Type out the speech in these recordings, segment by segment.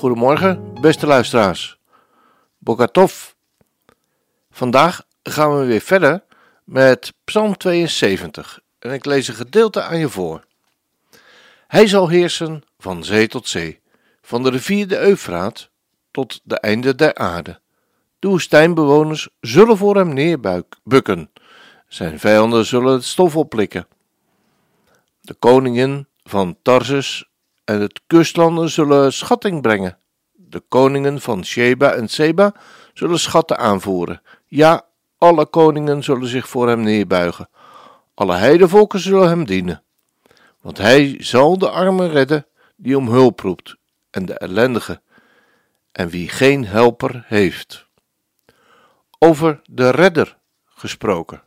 Goedemorgen, beste luisteraars. Bokatov. Vandaag gaan we weer verder met Psalm 72 en ik lees een gedeelte aan je voor. Hij zal heersen van zee tot zee, van de rivier de Eufraat tot de einde der aarde. De woestijnbewoners zullen voor hem neerbukken, zijn vijanden zullen het stof opplikken. De koningen van Tarsus en het kustlanden zullen schatting brengen. De koningen van Sheba en Seba zullen schatten aanvoeren. Ja, alle koningen zullen zich voor hem neerbuigen. Alle heidevolken zullen hem dienen. Want hij zal de armen redden die om hulp roept, en de ellendige, en wie geen helper heeft. Over de redder gesproken.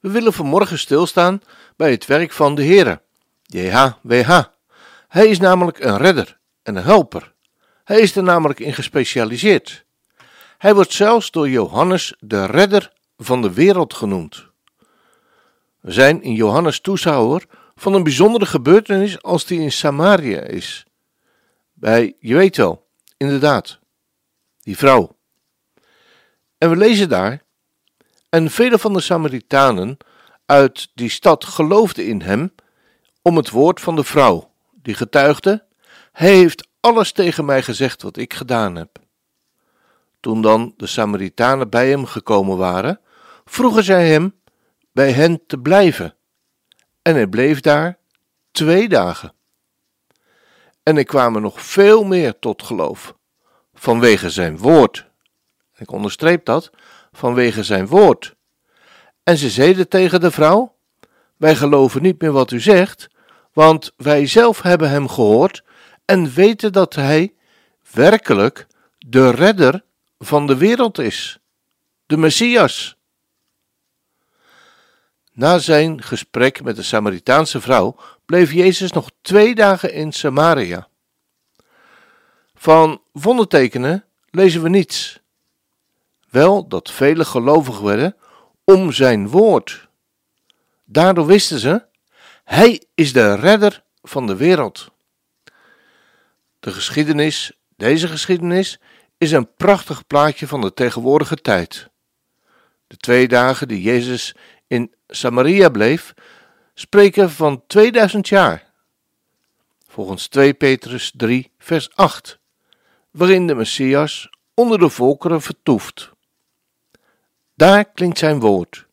We willen vanmorgen stilstaan bij het werk van de Heere, JHWH. Hij is namelijk een redder en een helper. Hij is er namelijk in gespecialiseerd. Hij wordt zelfs door Johannes de redder van de wereld genoemd. We zijn in Johannes toeschouwer van een bijzondere gebeurtenis als die in Samaria is. Bij, je weet wel, inderdaad, die vrouw. En we lezen daar, en vele van de Samaritanen uit die stad geloofden in hem om het woord van de vrouw, die getuigde, hij heeft alles tegen mij gezegd wat ik gedaan heb. Toen dan de Samaritanen bij hem gekomen waren, vroegen zij hem bij hen te blijven. En hij bleef daar twee dagen. En er kwamen nog veel meer tot geloof, vanwege zijn woord. Ik onderstreep dat, vanwege zijn woord. En ze zeiden tegen de vrouw: Wij geloven niet meer wat u zegt, want wij zelf hebben hem gehoord en weten dat hij werkelijk de redder van de wereld is, de Messias. Na zijn gesprek met de Samaritaanse vrouw bleef Jezus nog twee dagen in Samaria. Van wondertekenen lezen we niets. Wel dat vele gelovigen werden om zijn woord. Daardoor wisten ze, hij is de redder van de wereld. De geschiedenis, deze geschiedenis, is een prachtig plaatje van de tegenwoordige tijd. De twee dagen die Jezus in Samaria bleef, spreken van 2000 jaar. Volgens 2 Petrus 3, vers 8, waarin de Messias onder de volkeren vertoeft. Daar klinkt zijn woord.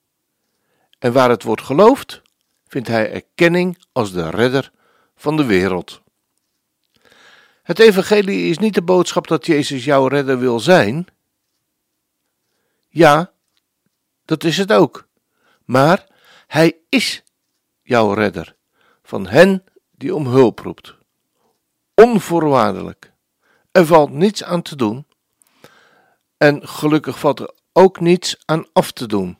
En waar het wordt geloofd, vindt hij erkenning als de redder van de wereld. Het evangelie is niet de boodschap dat Jezus jouw redder wil zijn. Ja, dat is het ook. Maar hij is jouw redder van hen die om hulp roept. Onvoorwaardelijk. Er valt niets aan te doen. En gelukkig valt er ook niets aan af te doen.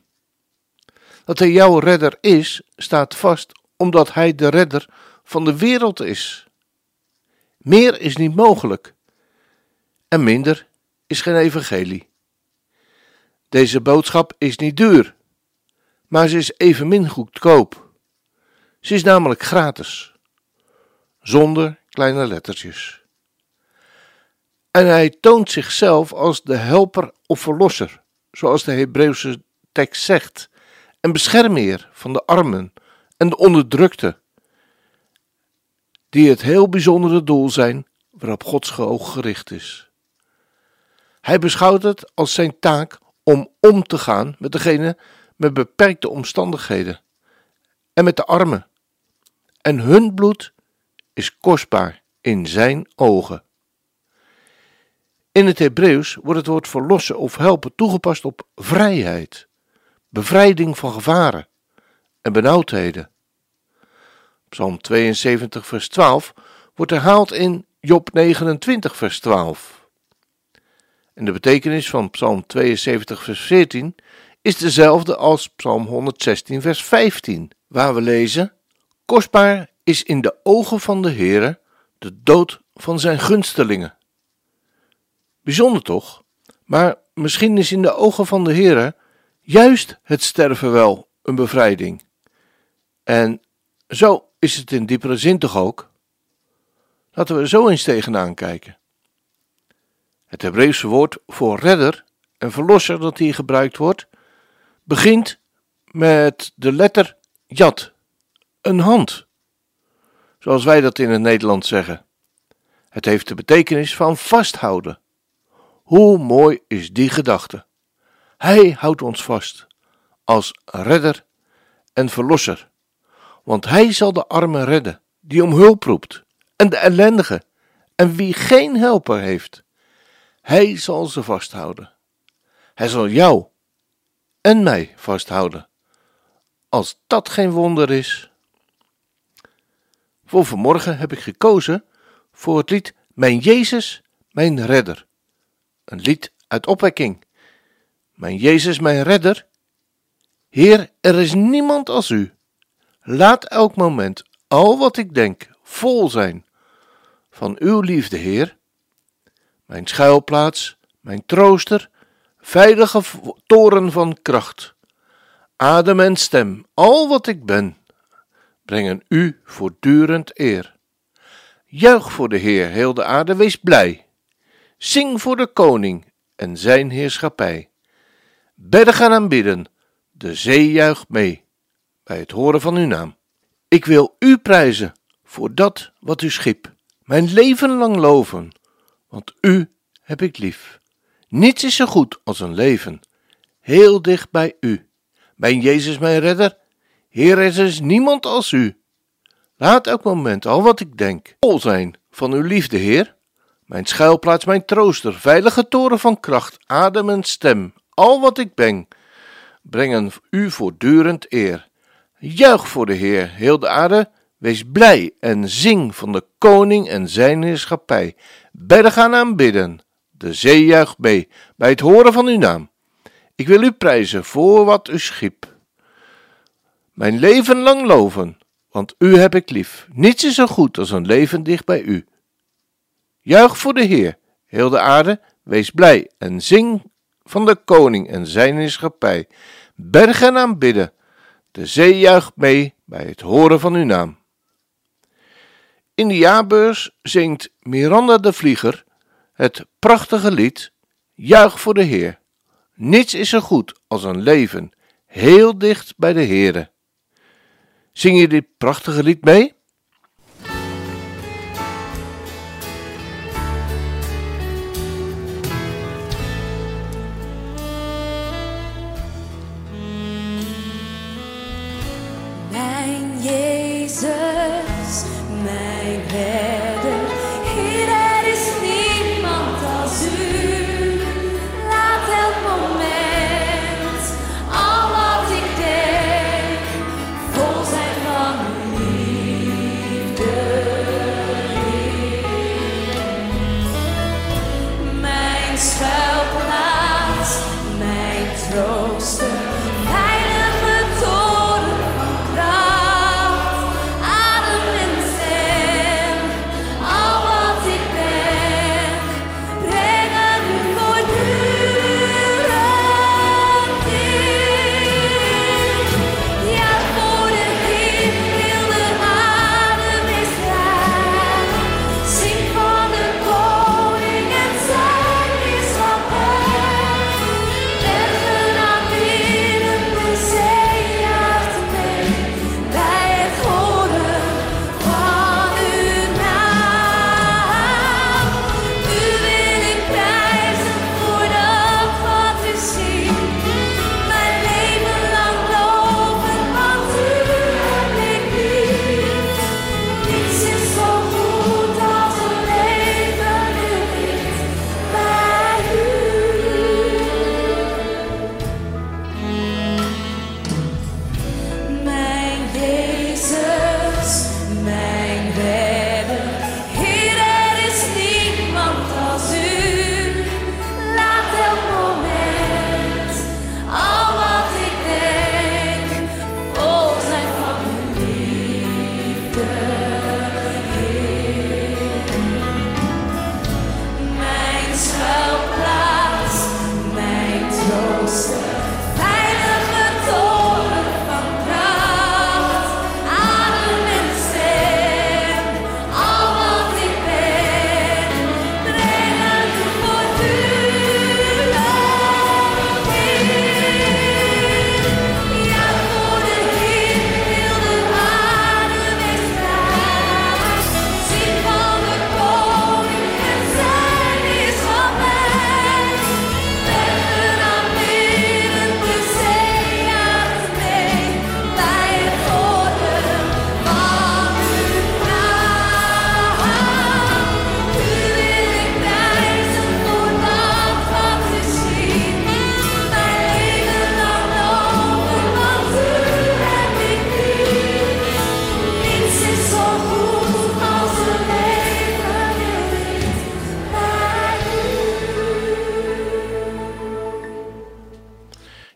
Dat hij jouw redder is, staat vast omdat hij de redder van de wereld is. Meer is niet mogelijk. En minder is geen evangelie. Deze boodschap is niet duur, maar ze is evenmin goedkoop. Ze is namelijk gratis, zonder kleine lettertjes. En hij toont zichzelf als de helper of verlosser, zoals de Hebreeuwse tekst zegt, en beschermheer van de armen en de onderdrukte die het heel bijzondere doel zijn waarop Gods oog gericht is. Hij beschouwt het als zijn taak om om te gaan met degene met beperkte omstandigheden en met de armen. En hun bloed is kostbaar in zijn ogen. In het Hebreeuws wordt het woord verlossen of helpen toegepast op vrijheid, bevrijding van gevaren en benauwdheden. Psalm 72, vers 12 wordt herhaald in Job 29, vers 12. En de betekenis van Psalm 72, vers 14 is dezelfde als Psalm 116, vers 15, waar we lezen: Kostbaar is in de ogen van de Heere de dood van zijn gunstelingen. Bijzonder toch? Maar misschien is in de ogen van de Heere juist het sterven wel een bevrijding. En zo is het in diepere zin toch ook? Laten we er zo eens tegenaan kijken. Het Hebreeuwse woord voor redder en verlosser dat hier gebruikt wordt, begint met de letter jat, een hand, zoals wij dat in het Nederlands zeggen. Het heeft de betekenis van vasthouden. Hoe mooi is die gedachte? Hij houdt ons vast als redder en verlosser, want hij zal de armen redden die om hulp roept en de ellendige en wie geen helper heeft. Hij zal ze vasthouden. Hij zal jou en mij vasthouden. Als dat geen wonder is. Voor vanmorgen heb ik gekozen voor het lied Mijn Jezus, mijn redder. Een lied uit opwekking. Mijn Jezus, mijn redder. Heer, er is niemand als u. Laat elk moment al wat ik denk vol zijn van uw liefde, Heer. Mijn schuilplaats, mijn trooster, veilige toren van kracht. Adem en stem, al wat ik ben, brengen u voortdurend eer. Juich voor de Heer, heel de aarde, wees blij. Zing voor de koning en zijn heerschappij. Gaan aanbidden, de zee juicht mee, bij het horen van uw naam. Ik wil u prijzen voor dat wat u schiep, mijn leven lang loven, want u heb ik lief. Niets is zo goed als een leven, heel dicht bij u. Mijn Jezus, mijn redder, Heer, er is niemand als u. Laat elk moment al wat ik denk vol zijn van uw liefde, Heer. Mijn schuilplaats, mijn trooster, veilige toren van kracht, adem en stem, al wat ik ben, brengen u voortdurend eer. Juich voor de Heer, heel de aarde, wees blij en zing van de koning en zijn heerschappij. Bedden gaan aanbidden, de zee juicht mee, bij het horen van uw naam. Ik wil u prijzen voor wat u schiep. Mijn leven lang loven, want u heb ik lief. Niets is zo goed als een leven dicht bij u. Juich voor de Heer, heel de aarde, wees blij en zing van de koning en zijn heerschappij. Bergen aanbidden, de zee juicht mee bij het horen van uw naam. In de jaarbeurs zingt Miranda de Vlieger het prachtige lied Juich voor de Heer. Niets is zo goed als een leven heel dicht bij de Heere. Zing je dit prachtige lied mee?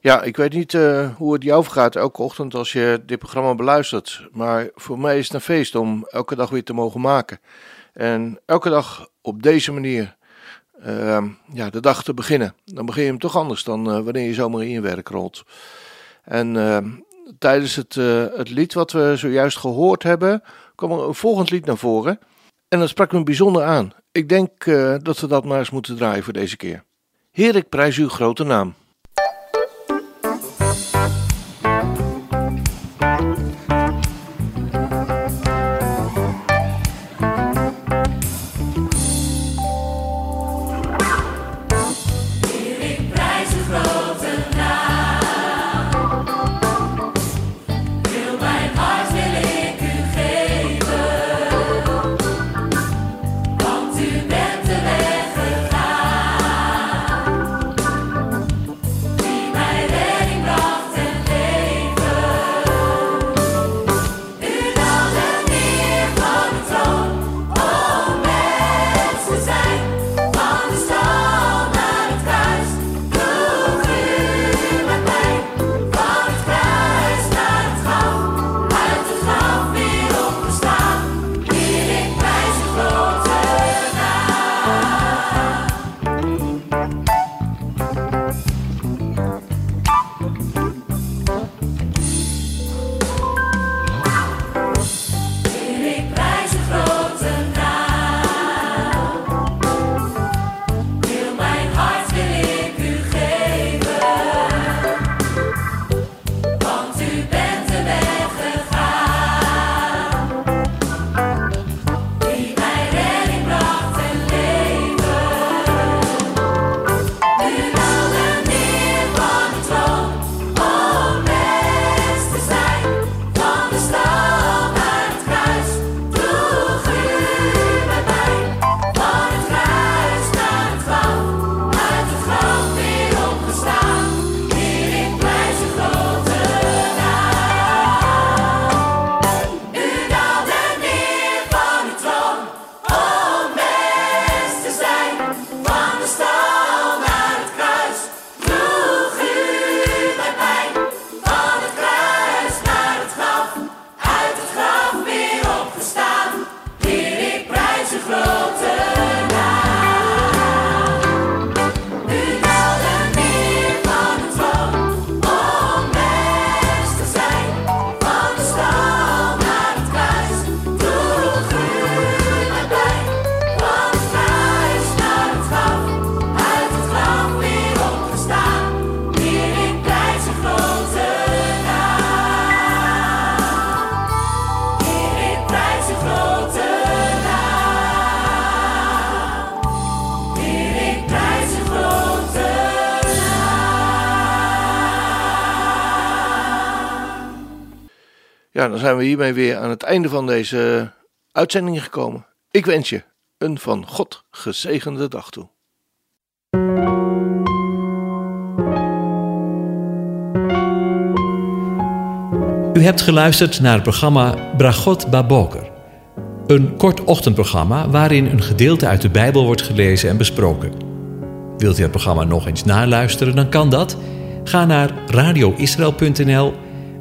Ja, ik weet niet uh, hoe het jou vergaat elke ochtend als je dit programma beluistert. Maar voor mij is het een feest om elke dag weer te mogen maken. En elke dag op deze manier uh, ja, de dag te beginnen. Dan begin je hem toch anders dan uh, wanneer je zomaar in je werk rolt. En ehm, tijdens het, eh, het lied wat we zojuist gehoord hebben, kwam er een volgend lied naar voren. En dat sprak me bijzonder aan. Ik denk dat we dat maar eens moeten draaien voor deze keer. Heer, ik prijs uw grote naam. Dan zijn we hiermee weer aan het einde van deze uitzending gekomen. Ik wens je een van God gezegende dag toe. U hebt geluisterd naar het programma Bragot Baboker. Een kort ochtendprogramma waarin een gedeelte uit de Bijbel wordt gelezen en besproken. Wilt u het programma nog eens naluisteren, dan kan dat. Ga naar radioisrael.nl